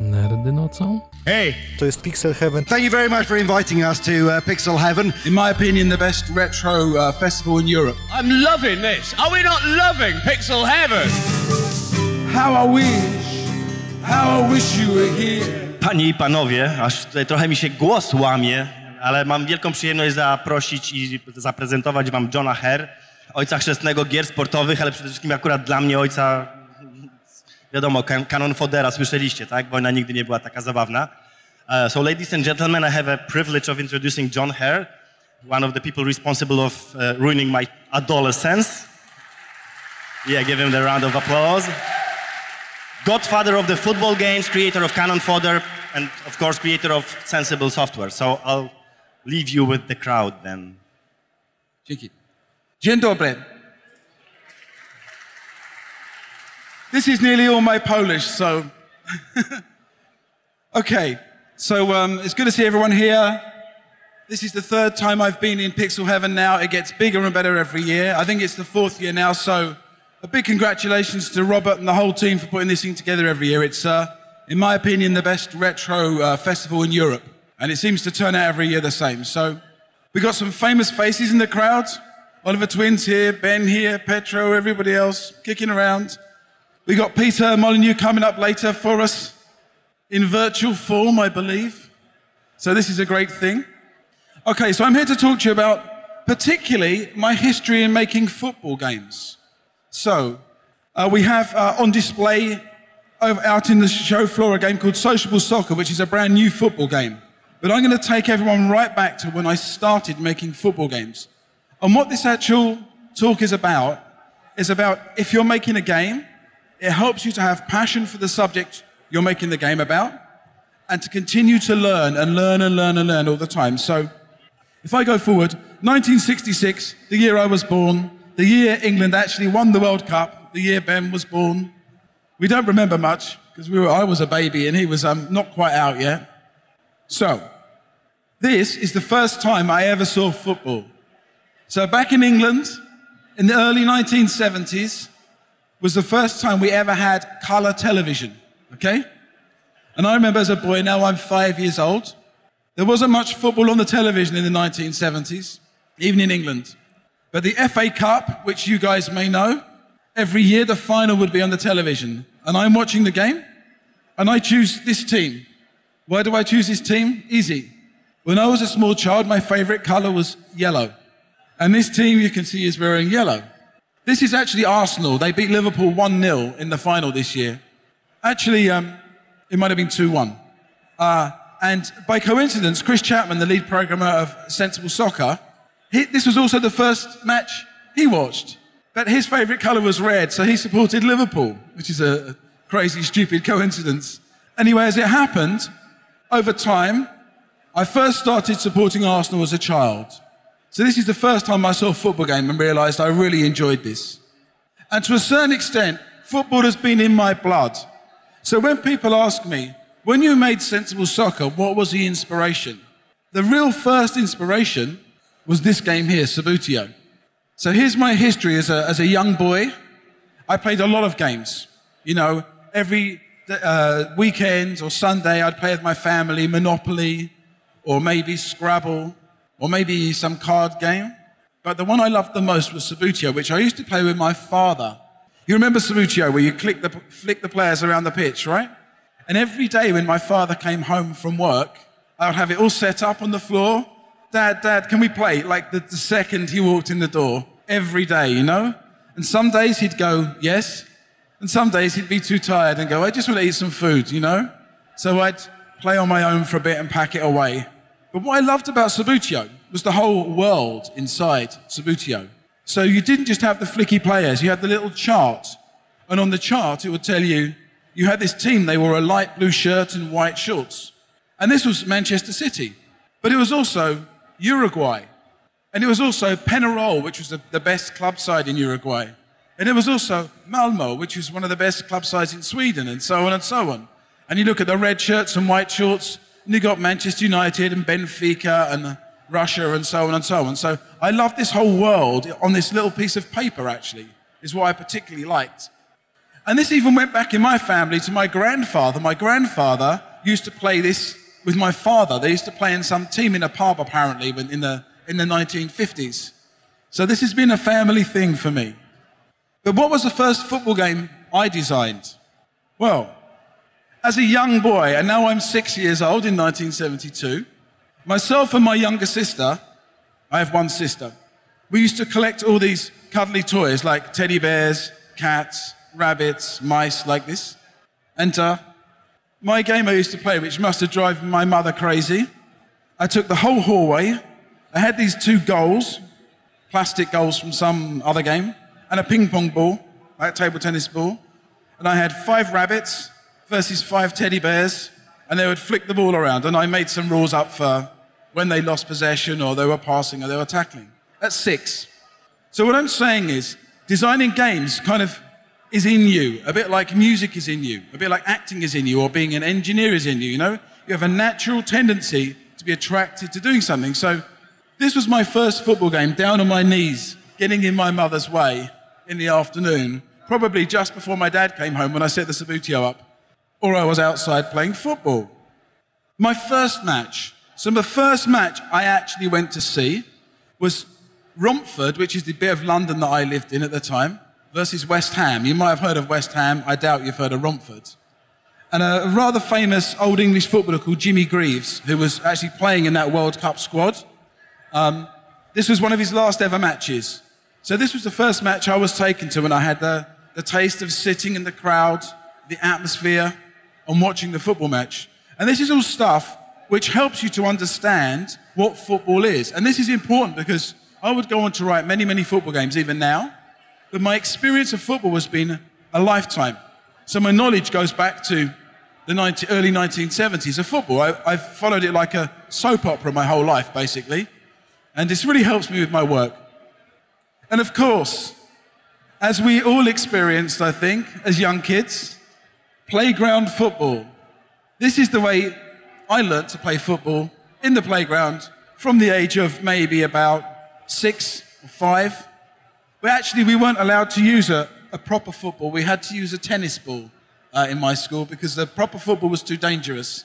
Nerdy nocą? Hey, To jest Pixel Heaven. thank you very much for inviting us to uh, Pixel Heaven. In my opinion, the best retro uh, festival in Europe. I'm loving this. Are we not loving Pixel Heaven? How I wish, how I wish you were here. Panie i panowie, aż tutaj trochę mi się głos łamie, ale mam wielką przyjemność zaprosić i zaprezentować wam Johna Herr, ojca chrzestnego gier sportowych, ale przede wszystkim akurat dla mnie ojca, wiadomo, kan kanon Fodera, słyszeliście, tak? Wojna nigdy nie była taka zabawna. Uh, so ladies and gentlemen, I have a privilege of introducing Jon Hare, one of the people responsible of uh, ruining my adolescence. Yeah, give him the round of applause. Godfather of the football games, creator of Cannon Fodder, and of course, creator of Sensible Software. So I'll leave you with the crowd then. Dzięki. Dzień dobry. This is nearly all my Polish, so. okay, so um, it's good to see everyone here. This is the third time I've been in Pixel Heaven now. It gets bigger and better every year. I think it's the fourth year now, so a big congratulations to Robert and the whole team for putting this thing together every year. It's, uh, in my opinion, the best retro uh, festival in Europe, and it seems to turn out every year the same. So we got some famous faces in the crowd. Oliver Twins here, Ben here, Petro, everybody else kicking around. We got Peter Molyneux coming up later for us in virtual form, I believe. So this is a great thing. Okay, so I'm here to talk to you about particularly my history in making football games. So uh, we have uh, on display over, out in the show floor a game called Sociable Soccer, which is a brand new football game. But I'm going to take everyone right back to when I started making football games. And what this actual talk is about is about if you're making a game, it helps you to have passion for the subject you're making the game about and to continue to learn and learn and learn and learn all the time. So if I go forward, 1966, the year I was born, the year England actually won the World Cup, the year Ben was born. We don't remember much because we I was a baby and he was um, not quite out yet. So, this is the first time I ever saw football. So, back in England, in the early 1970s, was the first time we ever had color television, okay? And I remember as a boy, now I'm five years old, there wasn't much football on the television in the 1970s, even in England. But the FA Cup, which you guys may know, every year the final would be on the television. And I'm watching the game, and I choose this team. Why do I choose this team? Easy. When I was a small child, my favorite color was yellow. And this team you can see is wearing yellow. This is actually Arsenal. They beat Liverpool 1 0 in the final this year. Actually, um, it might have been 2 1. Uh, and by coincidence, Chris Chapman, the lead programmer of Sensible Soccer, he, this was also the first match he watched. But his favourite colour was red, so he supported Liverpool, which is a, a crazy, stupid coincidence. Anyway, as it happened, over time, I first started supporting Arsenal as a child. So this is the first time I saw a football game and realised I really enjoyed this. And to a certain extent, football has been in my blood. So when people ask me, when you made Sensible Soccer, what was the inspiration? The real first inspiration was this game here, Subbuteo. So here's my history as a, as a young boy. I played a lot of games. You know, every uh, weekend or Sunday, I'd play with my family Monopoly or maybe Scrabble or maybe some card game. But the one I loved the most was Subbuteo, which I used to play with my father. You remember Subbuteo, where you click the, flick the players around the pitch, right? And every day when my father came home from work, I would have it all set up on the floor. Dad, Dad, can we play? Like the, the second he walked in the door, every day, you know? And some days he'd go, yes. And some days he'd be too tired and go, I just want to eat some food, you know? So I'd play on my own for a bit and pack it away. But what I loved about Subbuteo was the whole world inside Subbuteo. So you didn't just have the flicky players, you had the little chart. And on the chart, it would tell you you had this team, they wore a light blue shirt and white shorts. And this was Manchester City. But it was also Uruguay. And it was also Penarol, which was the, the best club side in Uruguay. And it was also Malmo, which was one of the best club sides in Sweden, and so on and so on. And you look at the red shirts and white shorts, and you got Manchester United and Benfica and Russia and so on and so on. So I love this whole world on this little piece of paper, actually, is what I particularly liked. And this even went back in my family to my grandfather. My grandfather used to play this with my father. They used to play in some team in a pub, apparently, in the, in the 1950s. So this has been a family thing for me. But what was the first football game I designed? Well, as a young boy, and now I'm six years old in 1972, myself and my younger sister, I have one sister, we used to collect all these cuddly toys like teddy bears, cats, rabbits, mice like this. And uh, my game I used to play, which must have driven my mother crazy, I took the whole hallway. I had these two goals, plastic goals from some other game, and a ping pong ball, like a table tennis ball. And I had five rabbits versus five teddy bears, and they would flick the ball around. And I made some rules up for when they lost possession or they were passing or they were tackling. That's six. So what I'm saying is, designing games kind of is in you, a bit like music is in you, a bit like acting is in you, or being an engineer is in you, you know? You have a natural tendency to be attracted to doing something. So this was my first football game, down on my knees, getting in my mother's way in the afternoon, probably just before my dad came home when I set the Subbuteo up, or I was outside playing football. My first match, so the first match I actually went to see was Romford, which is the bit of London that I lived in at the time, versus West Ham. You might have heard of West Ham. I doubt you've heard of Romford. And a rather famous old English footballer called Jimmy Greaves, who was actually playing in that World Cup squad. Um, this was one of his last ever matches. So this was the first match I was taken to when I had the, the taste of sitting in the crowd, the atmosphere, and watching the football match. And this is all stuff which helps you to understand what football is. And this is important because I would go on to write many, many football games, even now but my experience of football has been a lifetime. So my knowledge goes back to the 19, early 1970s of football. I, I've followed it like a soap opera my whole life, basically. And this really helps me with my work. And of course, as we all experienced, I think, as young kids, playground football. This is the way I learnt to play football in the playground from the age of maybe about six or five. But actually, we weren't allowed to use a, a proper football. We had to use a tennis ball uh, in my school because the proper football was too dangerous.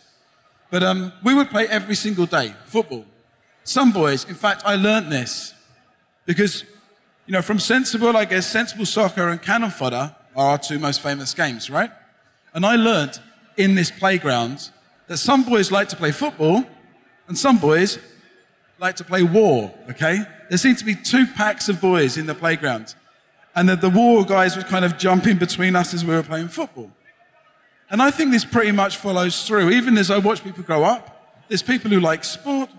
But um, we would play every single day, football. Some boys, in fact, I learned this because, you know, from sensible, I guess, sensible soccer and cannon fodder are our two most famous games, right? And I learned in this playground that some boys like to play football and some boys like to play war, okay? there seemed to be two packs of boys in the playground. And that the war guys would kind of jump in between us as we were playing football. And I think this pretty much follows through. Even as I watch people grow up, there's people who like sport,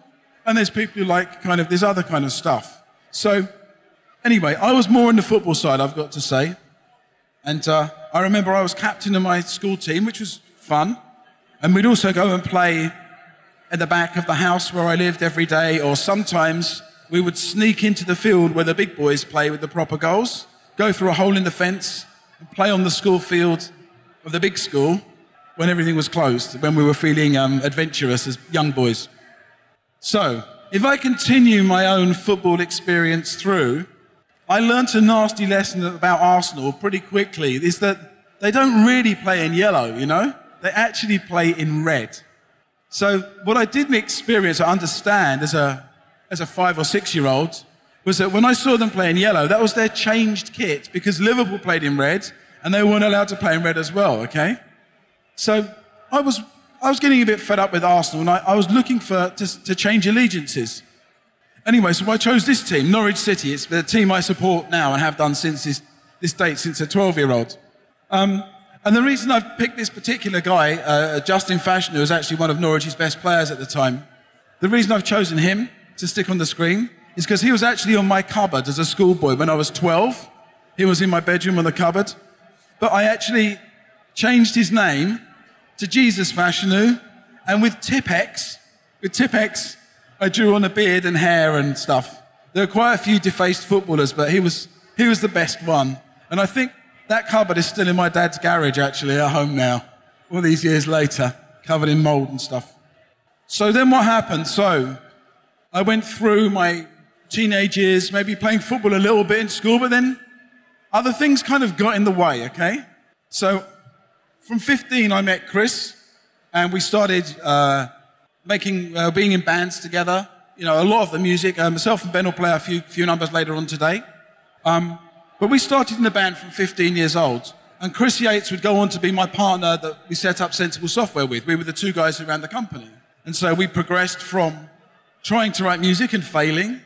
and there's people who like kind of this other kind of stuff. So, anyway, I was more on the football side, I've got to say. And uh, I remember I was captain of my school team, which was fun. And we'd also go and play at the back of the house where I lived every day, or sometimes we would sneak into the field where the big boys play with the proper goals, go through a hole in the fence, and play on the school field of the big school when everything was closed, when we were feeling um, adventurous as young boys. So, if I continue my own football experience through, I learnt a nasty lesson about Arsenal pretty quickly is that they don't really play in yellow, you know? They actually play in red. So, what I didn't experience or understand as a as a five or six year old was that when I saw them play in yellow, that was their changed kit because Liverpool played in red and they weren't allowed to play in red as well, okay? So I was, I was getting a bit fed up with Arsenal and I, I was looking for, to, to change allegiances. Anyway, so I chose this team, Norwich City. It's the team I support now and have done since this, this date, since a 12 year old. Um, and the reason I've picked this particular guy, uh, Justin Fashanu, who was actually one of Norwich's best players at the time, the reason I've chosen him to stick on the screen is because he was actually on my cupboard as a schoolboy when I was 12. He was in my bedroom on the cupboard. But I actually changed his name to Jesus Fashanu, and with Tipp-Ex, with Tipp-Ex, I drew on a beard and hair and stuff. There were quite a few defaced footballers, but he was, he was the best one. And I think that cupboard is still in my dad's garage, actually, at home now, all these years later, covered in mold and stuff. So then what happened? So I went through my teenage years, maybe playing football a little bit in school, but then other things kind of got in the way, okay? So from 15, I met Chris, and we started uh, making, uh, being in bands together. You know, a lot of the music. Uh, myself and Ben will play a few, few numbers later on today. Um, but we started in the band from 15 years old. And Chris Yates would go on to be my partner that we set up Sensible Software with. We were the two guys who ran the company. And so we progressed from trying to write music and failing,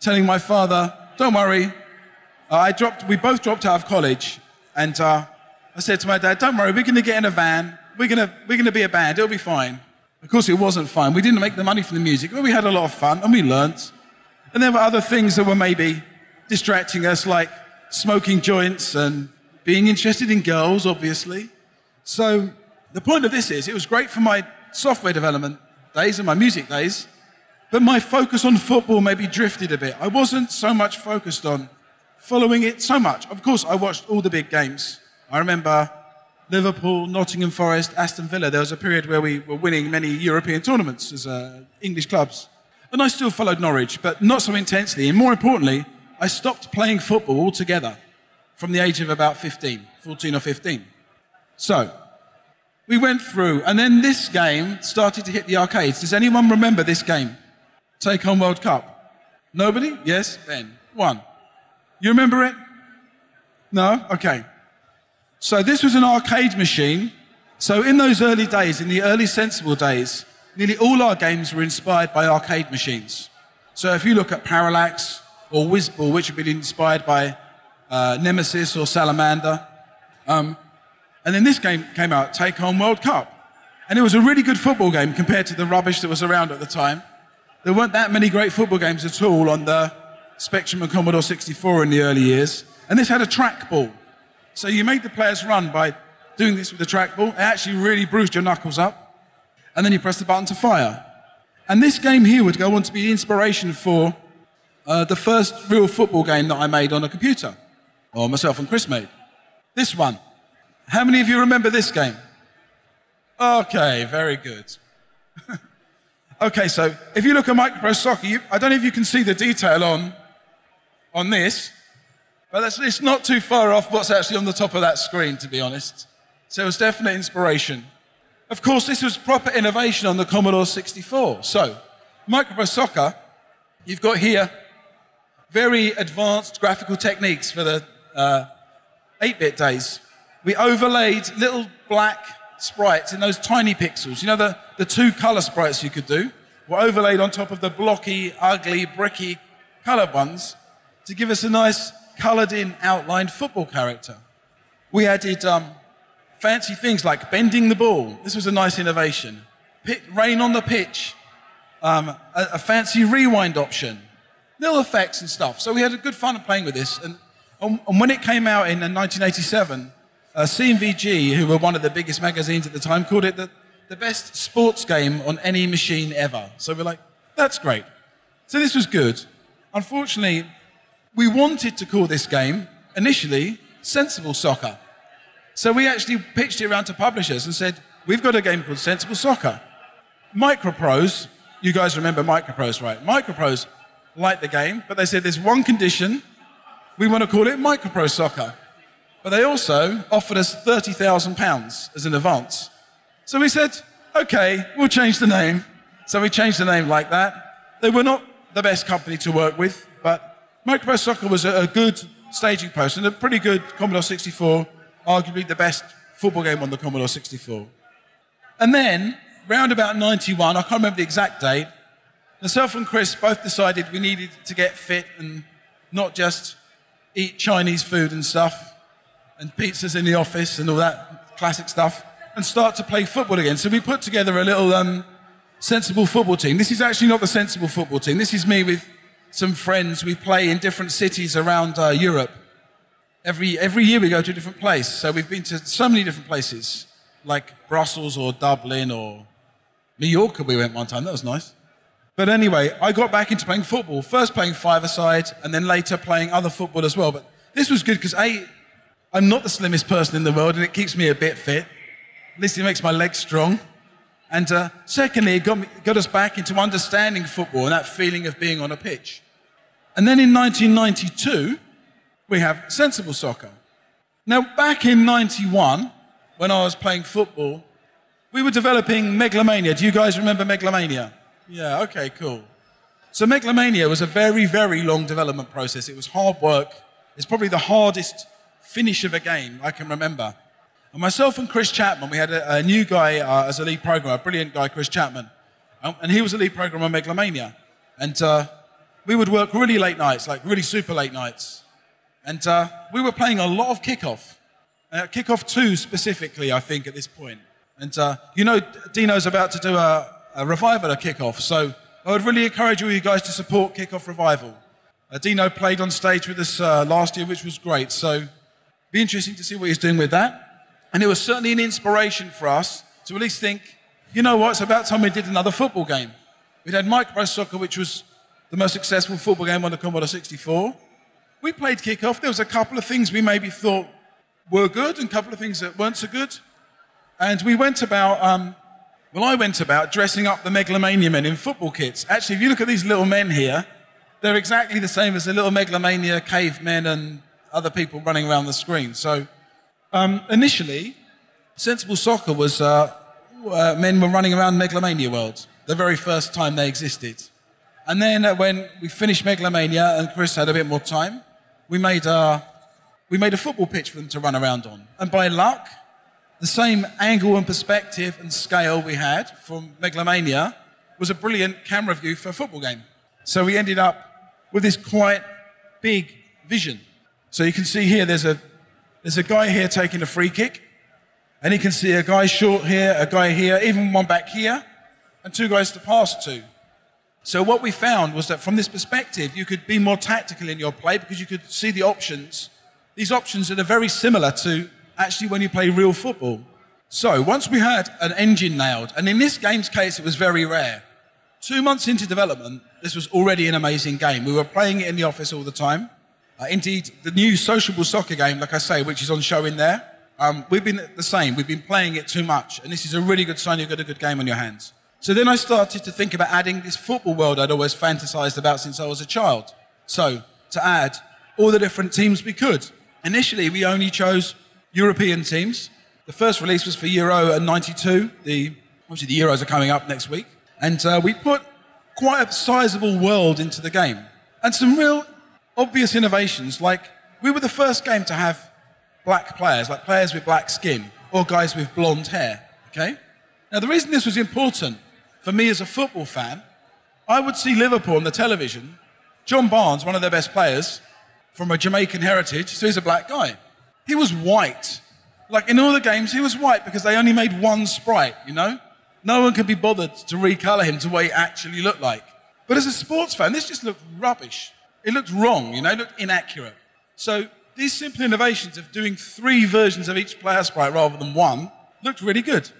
telling my father, don't worry, uh, I dropped, we both dropped out of college. And uh, I said to my dad, don't worry, we're going to get in a van. We're going we're going to be a band. It'll be fine. Of course, it wasn't fine. We didn't make the money from the music, but we had a lot of fun and we learnt. And there were other things that were maybe distracting us, like smoking joints and being interested in girls, obviously. So the point of this is, it was great for my software development days and my music days, but my focus on football maybe drifted a bit. I wasn't so much focused on following it so much. Of course, I watched all the big games. I remember Liverpool, Nottingham Forest, Aston Villa. There was a period where we were winning many European tournaments as uh, English clubs. And I still followed Norwich, but not so intensely. And more importantly, I stopped playing football altogether from the age of about 15, 14 or 15. So, we went through, and then this game started to hit the arcades. Does anyone remember this game? Tehkan World Cup. Nobody? Yes? Ben. One. You remember it? No? Okay. So this was an arcade machine. So in those early days, in the early sensible days, nearly all our games were inspired by arcade machines. So if you look at Parallax or Wizball, which have been inspired by uh, Nemesis or Salamander, um, and then this game came out, Tehkan World Cup. And it was a really good football game compared to the rubbish that was around at the time. There weren't that many great football games at all on the Spectrum and Commodore 64 in the early years. And this had a trackball. So you made the players run by doing this with the trackball. It actually really bruised your knuckles up. And then you press the button to fire. And this game here would go on to be the inspiration for uh, the first real football game that I made on a computer, or myself and Chris made. This one. How many of you remember this game? Okay, very good. okay, so if you look at Microprose Soccer, you, I don't know if you can see the detail on, on this, but it's not too far off what's actually on the top of that screen, to be honest. So it was definite inspiration. Of course, this was proper innovation on the Commodore 64. So, Microprose Soccer, you've got here very advanced graphical techniques for the uh, 8 bit days we overlaid little black sprites in those tiny pixels. You know, the, the two color sprites you could do were overlaid on top of the blocky, ugly, bricky colored ones to give us a nice colored in outlined football character. We added um, fancy things like bending the ball. This was a nice innovation. Pit, rain on the pitch. Um, a, a, fancy rewind option. Little effects and stuff. So we had a good fun playing with this. And, and when it came out in 1987, uh, CMVG, who were one of the biggest magazines at the time, called it the, the best sports game on any machine ever. So we're like, that's great. So this was good. Unfortunately, we wanted to call this game initially Sensible Soccer. So we actually pitched it around to publishers and said, we've got a game called Sensible Soccer. Microprose, you guys remember Microprose, right? Microprose liked the game, but they said there's one condition. We want to call it Microprose Soccer. But they also offered us £30,000 as an advance. So we said, okay, we'll change the name. So we changed the name like that. They were not the best company to work with, Microprose Soccer was a, good staging post and a pretty good Commodore 64, arguably the best football game on the Commodore 64. And then, round about 91, I can't remember the exact date, myself and Chris both decided we needed to get fit and not just eat Chinese food and stuff and pizzas in the office and all that classic stuff and start to play football again. So we put together a little um, sensible football team. This is actually not the sensible football team. This is me with some friends. We play in different cities around uh, Europe. Every, every year we go to a different place. So we've been to so many different places, like Brussels or Dublin or New York. We went one time. That was nice. But anyway, I got back into playing football. First playing five-a-side, and then later playing other football as well. But this was good because A, I'm not the slimmest person in the world, and it keeps me a bit fit. At least it makes my legs strong. And uh, secondly, it got, me, got us back into understanding football and that feeling of being on a pitch. And then in 1992, we have sensible soccer. Now, back in 91, when I was playing football, we were developing Megalomania. Do you guys remember Megalomania? Yeah, okay, cool. So, Megalomania was a very, very long development process. It was hard work. It's probably the hardest finish of a game I can remember. And myself and Chris Chapman, we had a, a new guy uh, as a lead programmer, a brilliant guy, Chris Chapman. Um, and he was a lead programmer on Megalomania. And uh, we would work really late nights, like really super late nights. And uh, we were playing a lot of kickoff. Uh, kickoff 2 specifically, I think, at this point. And uh, you know, Dino's about to do a, a revival of kickoff. So I would really encourage all you guys to support Kickoff Revival. Uh, Dino played on stage with us last year, which was great. So be interesting to see what he's doing with that. And it was certainly an inspiration for us to at least think, you know what, it's about time we did another football game. We'd had Micro Soccer, which was the most successful football game on the Commodore 64. We played kickoff. There was a couple of things we maybe thought were good and a couple of things that weren't so good. And we went about, um, well, I went about dressing up the Megalomania men in football kits. Actually, if you look at these little men here, they're exactly the same as the little Megalomania cavemen and other people running around the screen. So um, initially, Sensible Soccer was uh, uh, men were running around Megalomania World, the very first time they existed. And then uh, when we finished Megalomania and Chris had a bit more time, we made, uh, we made a football pitch for them to run around on. And by luck, the same angle and perspective and scale we had from Megalomania was a brilliant camera view for a football game. So we ended up with this quite big vision. So you can see here there's a, there's a guy here taking a free kick, and he can see a guy short here, a guy here, even one back here, and two guys to pass to. So what we found was that from this perspective, you could be more tactical in your play because you could see the options. These options that are very similar to actually when you play real football. So once we had an engine nailed, and in this game's case, it was very rare. Two months into development, this was already an amazing game. We were playing it in the office all the time. Uh, indeed, the new sociable soccer game, like I say, which is on show in there, um, we've been the same. We've been playing it too much, and this is a really good sign you've got a good game on your hands. So then I started to think about adding this football world I'd always fantasized about since I was a child. So to add all the different teams we could. Initially, we only chose European teams. The first release was for Euro and 92. The, obviously, the Euros are coming up next week. And uh, we put quite a sizable world into the game. And some real obvious innovations, like we were the first game to have black players, like players with black skin or guys with blonde hair. Okay? Now, the reason this was important for me as a football fan, I would see Liverpool on the television. John Barnes, one of their best players, from a Jamaican heritage, so he's a black guy. He was white. Like in all the games, he was white because they only made one sprite, you know? No one could be bothered to recolor him to what he actually looked like. But as a sports fan, this just looked rubbish. It looked wrong, you know, it looked inaccurate. So these simple innovations of doing three versions of each player sprite rather than one looked really good.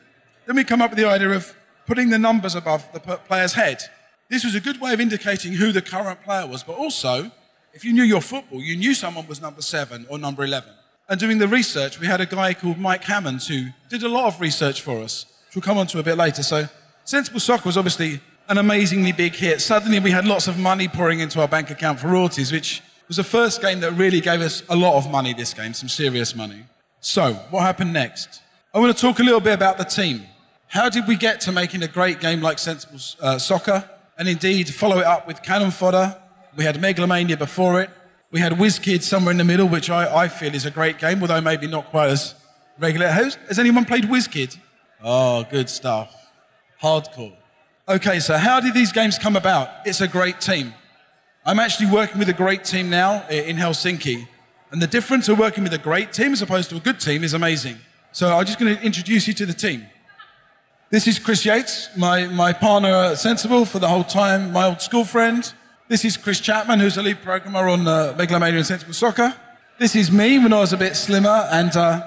Then we come up with the idea of putting the numbers above the player's head. This was a good way of indicating who the current player was, but also, if you knew your football, you knew someone was number seven or number 11. And doing the research, we had a guy called Mike Hammond who did a lot of research for us, which we'll come on to a bit later. So, Sensible Soccer was obviously an amazingly big hit. Suddenly, we had lots of money pouring into our bank account for royalties, which was the first game that really gave us a lot of money this game, some serious money. So, what happened next? I want to talk a little bit about the team. How did we get to making a great game like Sensible uh, Soccer? And indeed, follow it up with Cannon Fodder. We had Megalomania before it. We had WizKid somewhere in the middle, which I, I feel is a great game, although maybe not quite as regular. Has, has anyone played WizKid? Oh, good stuff. Hardcore. Okay, so how did these games come about? It's a great team. I'm actually working with a great team now in Helsinki. And the difference of working with a great team as opposed to a good team is amazing. So I'm just going to introduce you to the team. This is Chris Yates, my, my partner at Sensible for the whole time, my old school friend. This is Chris Chapman, who's a lead programmer on uh, Megalomania and Sensible Soccer. This is me when I was a bit slimmer and uh,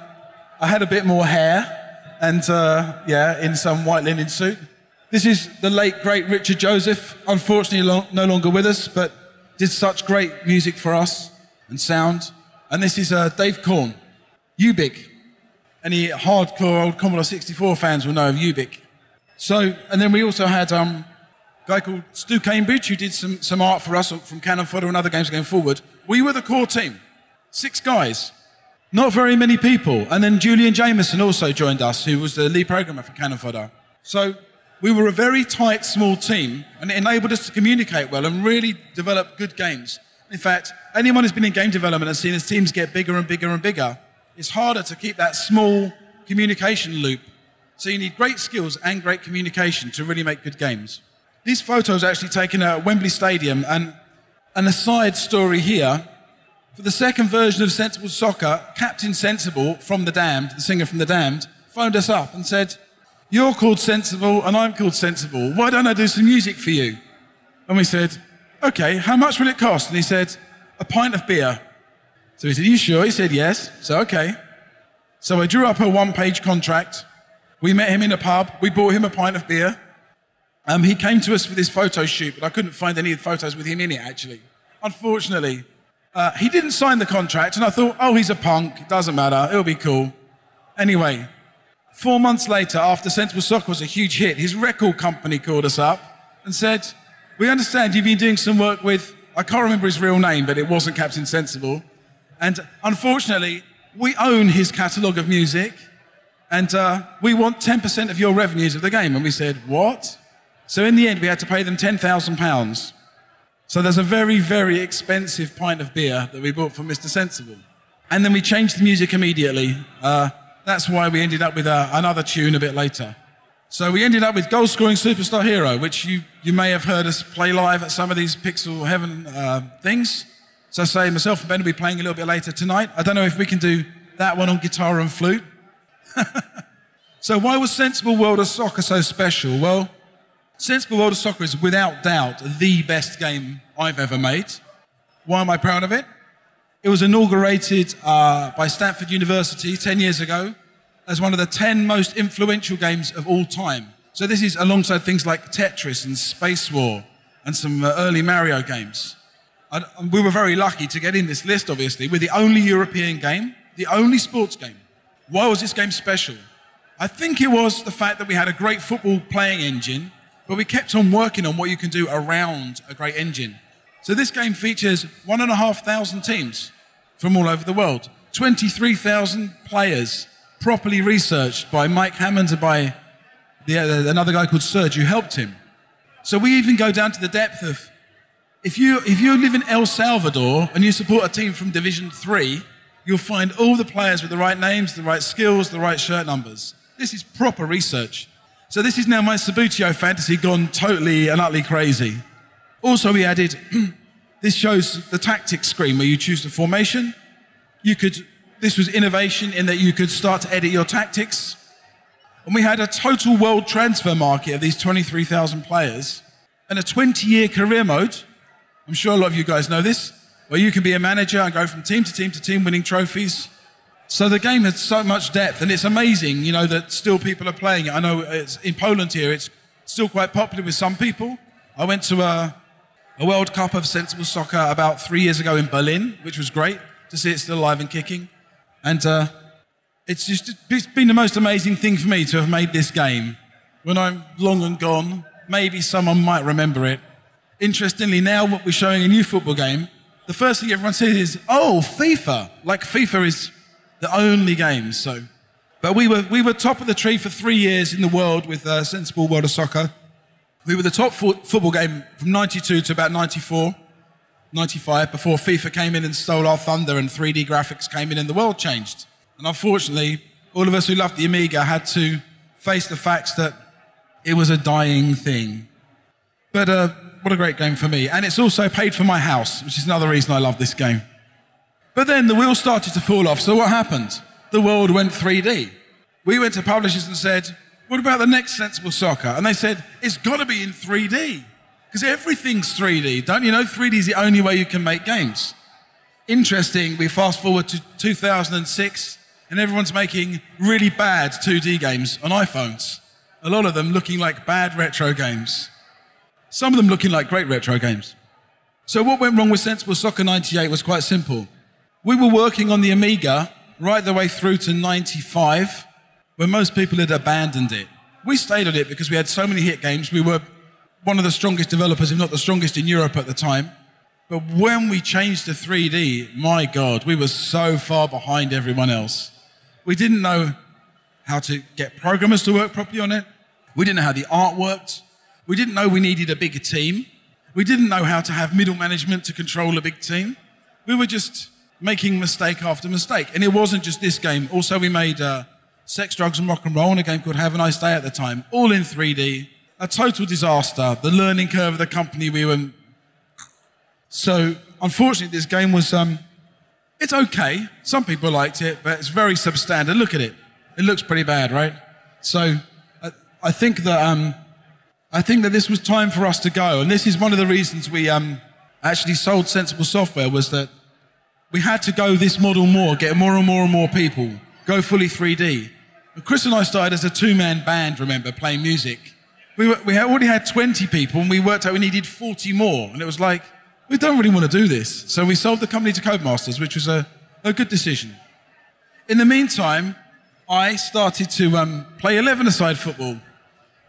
I had a bit more hair and, uh, yeah, in some white linen suit. This is the late, great Richard Joseph, unfortunately no longer with us, but did such great music for us and sound. And this is uh, Dave Korn, Ubik. Any hardcore old Commodore 64 fans will know of Ubik. So, and then we also had um, a guy called Stu Cambridge who did some, some art for us from Cannon Fodder and other games going forward. We were the core team, six guys. Not very many people. And then Julian Jameson also joined us, who was the lead programmer for Cannon Fodder. So we were a very tight, small team, and it enabled us to communicate well and really develop good games. In fact, anyone who's been in game development has seen as teams get bigger and bigger and bigger, it's harder to keep that small communication loop. So you need great skills and great communication to really make good games. These photos actually taken at Wembley Stadium, and an aside story here. For the second version of Sensible Soccer, Captain Sensible from The Damned, the singer from The Damned, phoned us up and said, You're called Sensible and I'm called Sensible. Why don't I do some music for you? And we said, Okay, how much will it cost? And he said, A pint of beer. So he said, Are you sure? He said, Yes. So, okay. So I drew up a one page contract. We met him in a pub. We bought him a pint of beer. Um, he came to us for this photo shoot, but I couldn't find any photos with him in it, actually. Unfortunately, uh, he didn't sign the contract, and I thought, oh, he's a punk. It doesn't matter. It'll be cool. Anyway, four months later, after Sensible Soccer was a huge hit, his record company called us up and said, We understand you've been doing some work with, I can't remember his real name, but it wasn't Captain Sensible. And unfortunately, we own his catalogue of music, and uh, we want 10% of your revenues of the game. And we said, What? So in the end, we had to pay them £10,000. So there's a very, very expensive pint of beer that we bought from Mr. Sensible. And then we changed the music immediately. Uh, that's why we ended up with uh, another tune a bit later. So we ended up with Goal Scoring Superstar Hero, which you, you may have heard us play live at some of these Pixel Heaven uh, things. So say myself and Ben will be playing a little bit later tonight. I don't know if we can do that one on guitar and flute. so why was Sensible World of Soccer so special? Well, Sensible World of Soccer is without doubt the best game I've ever made. Why am I proud of it? It was inaugurated uh, by Stanford University 10 years ago as one of the 10 most influential games of all time. So this is alongside things like Tetris and Space War and some uh, early Mario games. We were very lucky to get in this list, obviously. We're the only European game, the only sports game. Why was this game special? I think it was the fact that we had a great football playing engine but we kept on working on what you can do around a great engine. So this game features one and a half thousand teams from all over the world, 23,000 players, properly researched by Mike Hammond and by the, uh, another guy called Serge who helped him. So we even go down to the depth of if you, if you live in El Salvador and you support a team from Division 3, you'll find all the players with the right names, the right skills, the right shirt numbers. This is proper research. So this is now my Subbuteo fantasy gone totally and utterly crazy. Also, we added this shows the tactics screen where you choose the formation. You could this was innovation in that you could start to edit your tactics. And we had a total world transfer market of these 23,000 players and a 20 year career mode. I'm sure a lot of you guys know this, where you can be a manager and go from team to team to team winning trophies. So the game has so much depth, and it's amazing, you know, that still people are playing it. I know it's in Poland here; it's still quite popular with some people. I went to a, a World Cup of sensible soccer about three years ago in Berlin, which was great to see it still alive and kicking. And uh, it's just it's been the most amazing thing for me to have made this game. When I'm long and gone, maybe someone might remember it. Interestingly, now what we're showing a new football game, the first thing everyone says is, "Oh, FIFA!" Like FIFA is the only game. So, but we were we were top of the tree for three years in the world with uh, Sensible World of Soccer. We were the top fo- football game from 92 to about 94, 95, before FIFA came in and stole our thunder and 3D graphics came in and the world changed. And unfortunately, all of us who loved the Amiga had to face the facts that it was a dying thing. But uh, what a great game for me. And it's also paid for my house, which is another reason I love this game. But then the wheels started to fall off. So what happened? The world went 3D. We went to publishers and said, what about the next Sensible Soccer? And they said, it's got to be in 3D. Because everything's 3D. Don't you know 3D is the only way you can make games? Interesting, we fast forward to 2006 and everyone's making really bad 2D games on iPhones. A lot of them looking like bad retro games. Some of them looking like great retro games. So what went wrong with Sensible Soccer 98 was quite simple. We were working on the Amiga right the way through to 95, when most people had abandoned it. We stayed on it because we had so many hit games. We were one of the strongest developers, if not the strongest in Europe at the time. But when we changed to 3D, my God, we were so far behind everyone else. We didn't know how to get programmers to work properly on it. We didn't know how the art worked. We didn't know we needed a bigger team. We didn't know how to have middle management to control a big team. We were just making mistake after mistake. And it wasn't just this game. Also, we made uh, Sex, Drugs, and Rock and Roll in a game called Have a Nice Day at the time, all in 3D. A total disaster. The learning curve of the company we were. So, unfortunately, this game was. Um, it's okay. Some people liked it, but it's very substandard. Look at it. It looks pretty bad, right? So, I, I think that um, I think that this was time for us to go, and this is one of the reasons we um, actually sold Sensible Software was that we had to go this model more, get more and more and more people, go fully 3D. Chris and I started as a two-man band, remember, playing music. We, were, we already had 20 people, and we worked out we needed 40 more. And it was like, we don't really want to do this. So we sold the company to Codemasters, which was a, a good decision. In the meantime, I started to um, play 11-a-side football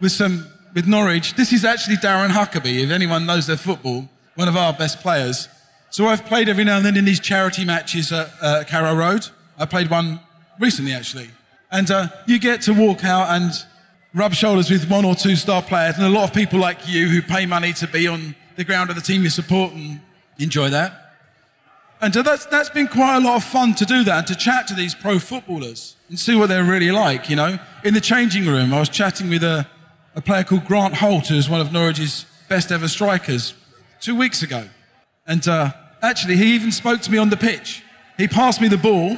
with some with Norwich. This is actually Darren Huckerby, if anyone knows their football, one of our best players. So I've played every now and then in these charity matches at uh, Carrow Road. I played one recently, actually. And uh, you get to walk out and rub shoulders with one or two star players, and a lot of people like you who pay money to be on the ground of the team you support and enjoy that. And uh, that's, that's been quite a lot of fun to do that and to chat to these pro footballers and see what they're really like, you know. In the changing room, I was chatting with a, a player called Grant Holt, who's one of Norwich's best ever strikers, two weeks ago. And uh, Actually, he even spoke to me on the pitch. He passed me the ball,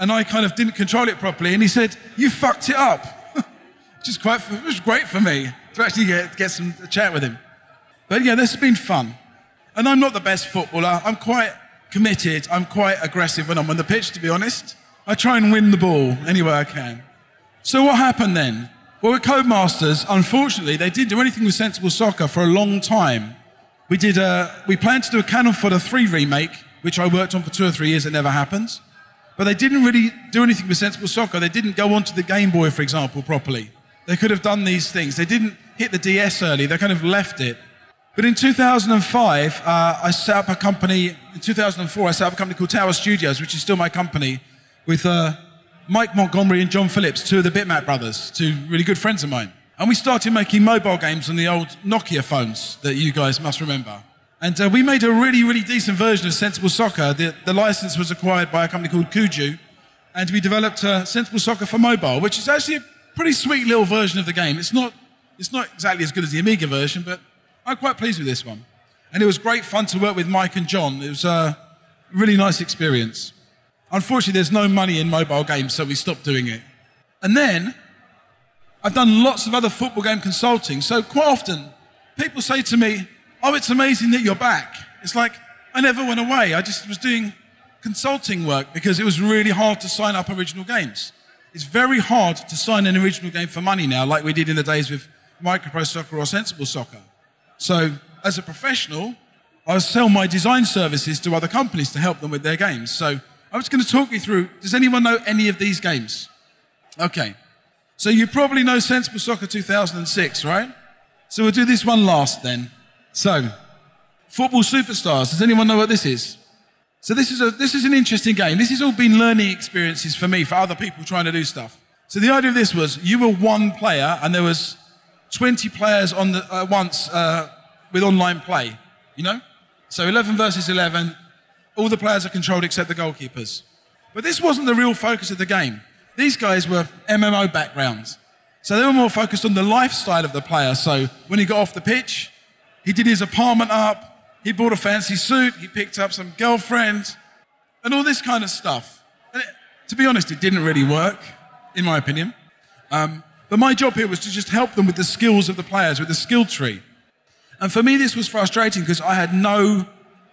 and I kind of didn't control it properly, and he said, "You fucked it up," which is quite, it was great for me to actually get, get some chat with him. But yeah, this has been fun. And I'm not the best footballer. I'm quite committed. I'm quite aggressive when I'm on the pitch, to be honest. I try and win the ball any way I can. So what happened then? Well, with Codemasters, unfortunately, they didn't do anything with Sensible Soccer for a long time. We did a, we planned to do a Cannon Fodder 3 remake, which I worked on for two or three years. It never happened. But they didn't really do anything with Sensible Soccer. They didn't go onto the Game Boy, for example, properly. They could have done these things. They didn't hit the DS early. They kind of left it. But in 2005, uh, I set up a company. In 2004, I set up a company called Tower Studios, which is still my company, with uh, Mike Montgomery and John Phillips, two of the Bitmap brothers, two really good friends of mine. And we started making mobile games on the old Nokia phones that you guys must remember. And uh, we made a really, really decent version of Sensible Soccer. The, the license was acquired by a company called Kuju. And we developed uh, Sensible Soccer for mobile, which is actually a pretty sweet little version of the game. It's not, it's not exactly as good as the Amiga version, but I'm quite pleased with this one. And it was great fun to work with Mike and John. It was a really nice experience. Unfortunately, there's no money in mobile games, so we stopped doing it. And then I've done lots of other football game consulting. So quite often, people say to me, Oh, it's amazing that you're back. It's like, I never went away. I just was doing consulting work because it was really hard to sign up original games. It's very hard to sign an original game for money now, like we did in the days with Micropro Soccer or Sensible Soccer. So, as a professional, I sell my design services to other companies to help them with their games. So, I was going to talk you through. Does anyone know any of these games? Okay. So you probably know Sensible Soccer 2006, right? So we'll do this one last then. So, Football Superstars. Does anyone know what this is? So this is, a, this is an interesting game. This has all been learning experiences for me, for other people trying to do stuff. So the idea of this was you were one player and there was 20 players on the, uh, once uh, with online play, you know? So 11 versus 11, all the players are controlled except the goalkeepers. But this wasn't the real focus of the game. These guys were MMO backgrounds. So they were more focused on the lifestyle of the player. So when he got off the pitch, he did his apartment up, he bought a fancy suit, he picked up some girlfriends and all this kind of stuff. It, to be honest, it didn't really work, in my opinion. Um, but my job here was to just help them with the skills of the players, with the skill tree. And for me, this was frustrating because I had no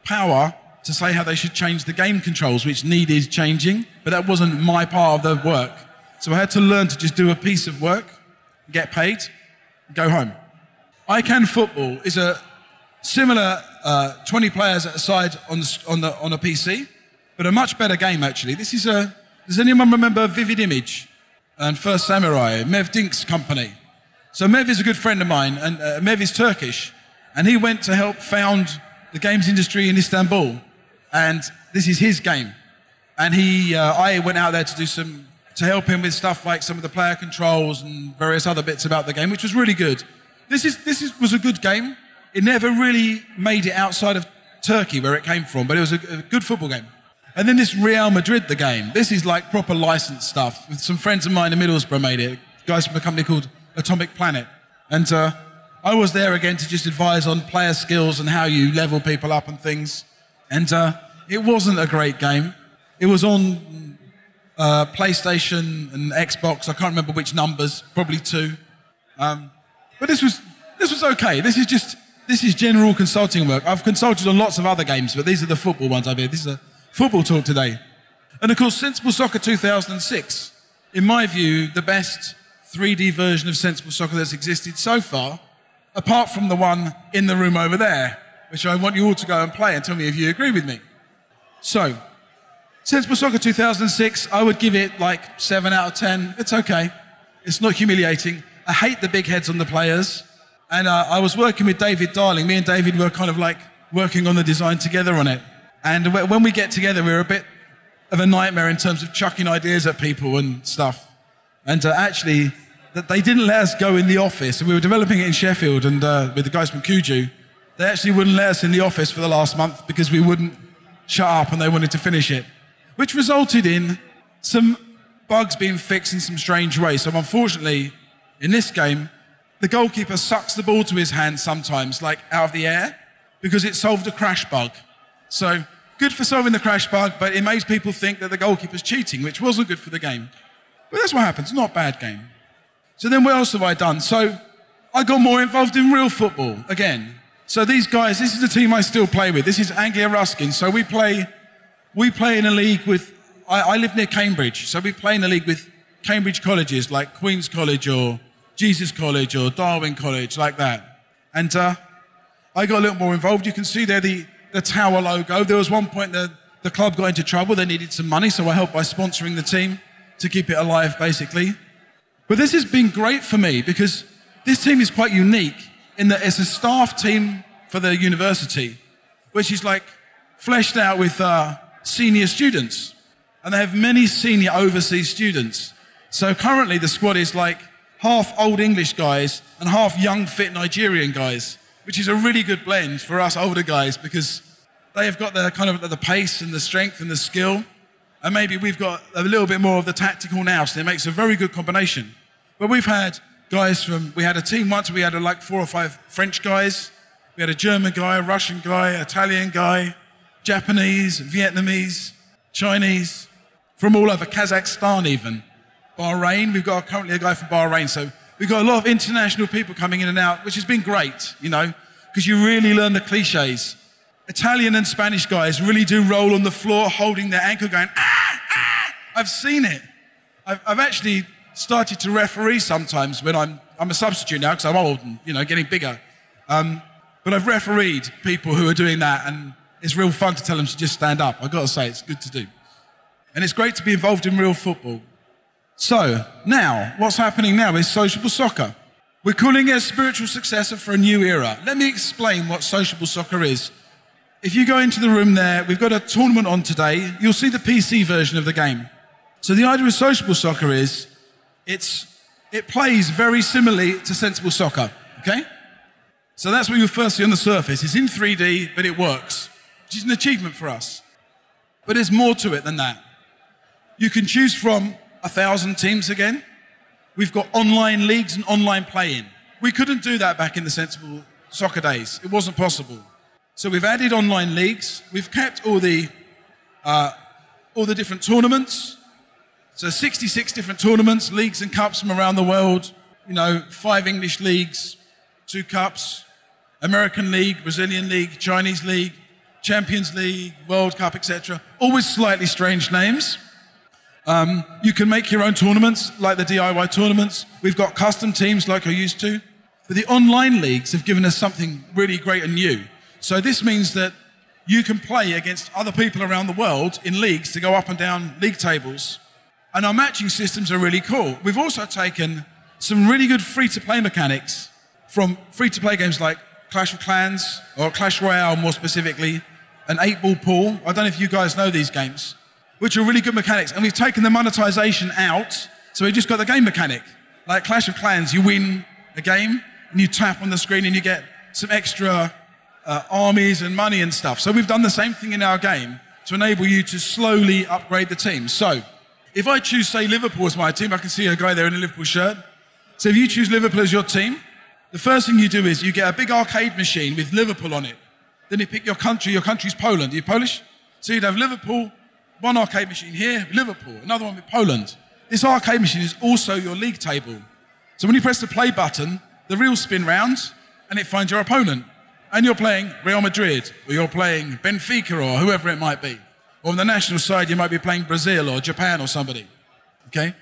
power to say how they should change the game controls, which needed changing, but that wasn't my part of the work. So I had to learn to just do a piece of work, get paid, go home. iCan Football is a similar uh, 20 players at a side on, on, the, on a PC, but a much better game actually. This is a, does anyone remember Vivid Image and First Samurai, Mev Dinc's company? So Mev is a good friend of mine, and uh, Mev is Turkish, and he went to help found the games industry in Istanbul, and this is his game. And he, uh, I went out there to do some, to help him with stuff like some of the player controls and various other bits about the game, which was really good. This is this is, was a good game. It never really made it outside of Turkey where it came from, but it was a, a good football game. And then this Real Madrid, the game. This is like proper licensed stuff. Some friends of mine in Middlesbrough made it. Guys from a company called Atomic Planet. And uh, I was there again to just advise on player skills and how you level people up and things. And uh, it wasn't a great game. It was on uh, PlayStation and Xbox. I can't remember which numbers, probably two. Um, but this was this was okay. This is just this is general consulting work. I've consulted on lots of other games, but these are the football ones I've here. This is a football talk today. And of course, Sensible Soccer 2006, in my view, the best 3D version of Sensible Soccer that's existed so far, apart from the one in the room over there, which I want you all to go and play and tell me if you agree with me. So, Sensible Soccer 2006, I would give it like 7 out of 10. It's okay. It's not humiliating. I hate the big heads on the players. And uh, I was working with David Darling. Me and David were kind of like working on the design together on it. And when we get together, we're a bit of a nightmare in terms of chucking ideas at people and stuff. And uh, actually, that they didn't let us go in the office. We were developing it in Sheffield and uh, with the guys from Kuju. They actually wouldn't let us in the office for the last month because we wouldn't shut up and they wanted to finish it, which resulted in some bugs being fixed in some strange ways. So unfortunately, in this game, the goalkeeper sucks the ball to his hand sometimes, like out of the air, because it solved a crash bug. So good for solving the crash bug, but it makes people think that the goalkeeper's cheating, which wasn't good for the game. But that's what happens, not a bad game. So then what else have I done? So I got more involved in real football again. So these guys, this is the team I still play with. This is Anglia Ruskin. So we play, we play in a league with, I, I live near Cambridge. So we play in a league with Cambridge colleges like Queen's College or Jesus College or Darwin College, like that. And uh, I got a little more involved. You can see there the, the tower logo. There was one point that the club got into trouble. They needed some money, so I helped by sponsoring the team to keep it alive, basically. But this has been great for me because this team is quite unique in that it's a staff team for the university, which is like fleshed out with uh, senior students. And they have many senior overseas students. So currently the squad is like half old English guys and half young, fit Nigerian guys, which is a really good blend for us older guys because they have got the kind of the pace and the strength and the skill. And maybe we've got a little bit more of the tactical now, so it makes a very good combination. But we've had guys from, we had a team once, we had like four or five French guys, we had a German guy, a Russian guy, Italian guy, Japanese, Vietnamese, Chinese, from all over, Kazakhstan even. Bahrain. We've got currently a guy from Bahrain. So we've got a lot of international people coming in and out, which has been great, you know, because you really learn the cliches. Italian and Spanish guys really do roll on the floor holding their ankle going, ah, ah. I've seen it. I've, I've actually started to referee sometimes when I'm, I'm a substitute now because I'm old and, you know, getting bigger. Um, but I've refereed people who are doing that and it's real fun to tell them to just stand up. I've got to say, it's good to do. And it's great to be involved in real football. So, now, what's happening now is sociable soccer. We're calling it a spiritual successor for a new era. Let me explain what sociable soccer is. If you go into the room there, we've got a tournament on today. You'll see the PC version of the game. So the idea of sociable soccer is it's, it plays very similarly to sensible soccer, okay? So that's what you'll first see on the surface. It's in 3D, but it works, which is an achievement for us. But there's more to it than that. You can choose from a thousand teams again. We've got online leagues and online play-in. We couldn't do that back in the sensible soccer days. It wasn't possible. So we've added online leagues. We've kept all the uh, all the different tournaments. So 66 different tournaments, leagues and cups from around the world. You know, five English leagues, two cups, American League, Brazilian League, Chinese League, Champions League, World Cup, etc. Always slightly strange names. Um, you can make your own tournaments, like the DIY tournaments. We've got custom teams like I used to. But the online leagues have given us something really great and new. So this means that you can play against other people around the world in leagues to go up and down league tables. And our matching systems are really cool. We've also taken some really good free to play mechanics from free to play games like Clash of Clans, or Clash Royale more specifically, an eight ball pool. I don't know if you guys know these games, which are really good mechanics. And we've taken the monetization out, so we've just got the game mechanic. Like Clash of Clans, you win a game and you tap on the screen and you get some extra uh, armies and money and stuff. So we've done the same thing in our game to enable you to slowly upgrade the team. So if I choose, say, Liverpool as my team, I can see a guy there in a Liverpool shirt. So if you choose Liverpool as your team, the first thing you do is you get a big arcade machine with Liverpool on it. Then you pick your country. Your country's Poland. Are you Polish? So you'd have Liverpool, one arcade machine here, Liverpool, another one with Poland. This arcade machine is also your league table. So when you press the play button, the reel spin round and it finds your opponent. And you're playing Real Madrid, or you're playing Benfica, or whoever it might be. Or on the national side, you might be playing Brazil or Japan or somebody. Okay?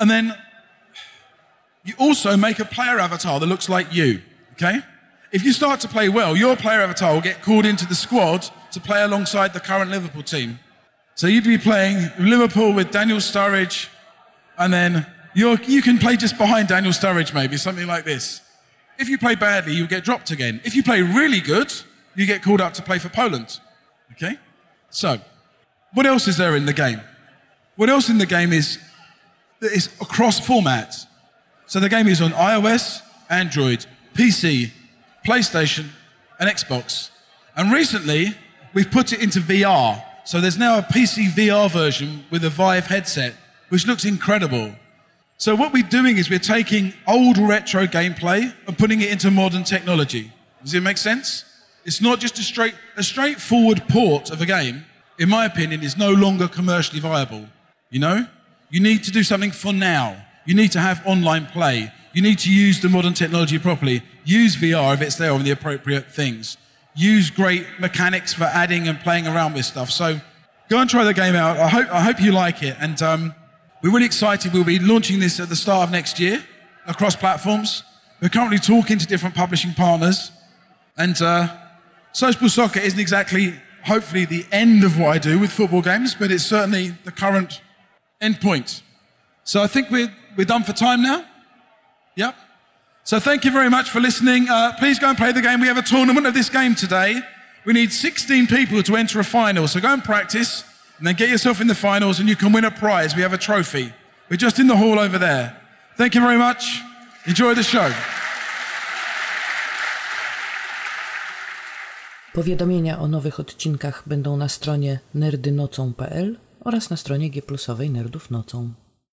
And then you also make a player avatar that looks like you. Okay? If you start to play well, your player avatar will get called into the squad to play alongside the current Liverpool team. So you'd be playing Liverpool with Daniel Sturridge, and then you can play just behind Daniel Sturridge, maybe, something like this. If you play badly, you get dropped again. If you play really good, you get called up to play for Poland. Okay? So, what else is there in the game? What else in the game is, is across formats? So the game is on iOS, Android, PC, PlayStation, and Xbox. And recently, we've put it into VR. So there's now a PC VR version with a Vive headset, which looks incredible. So what we're doing is we're taking old retro gameplay and putting it into modern technology. Does it make sense? It's not just a straight a straightforward port of a game, in my opinion, is no longer commercially viable. You know? You need to do something for now. You need to have online play. You need to use the modern technology properly. Use VR if it's there on the appropriate things. Use great mechanics for adding and playing around with stuff. So go and try the game out. I hope, I hope you like it. And um, we're really excited. We'll be launching this at the start of next year across platforms. We're currently talking to different publishing partners. And uh, Sociable Soccer isn't exactly, hopefully, the end of what I do with football games, but it's certainly the current end point. So I think we're, we're done for time now. Yep. So thank you very much for listening. Uh, please go and play the game. We have a tournament of this game today. We need 16 people to enter a final. So go and practice and then get yourself in the finals and you can win a prize. We have a trophy. We're just in the hall over there. Thank you very much. Enjoy the show. Powiadomienia o nowych odcinkach będą na stronie nerdynocą.pl oraz na stronie gplusowej Nerdów Nocą.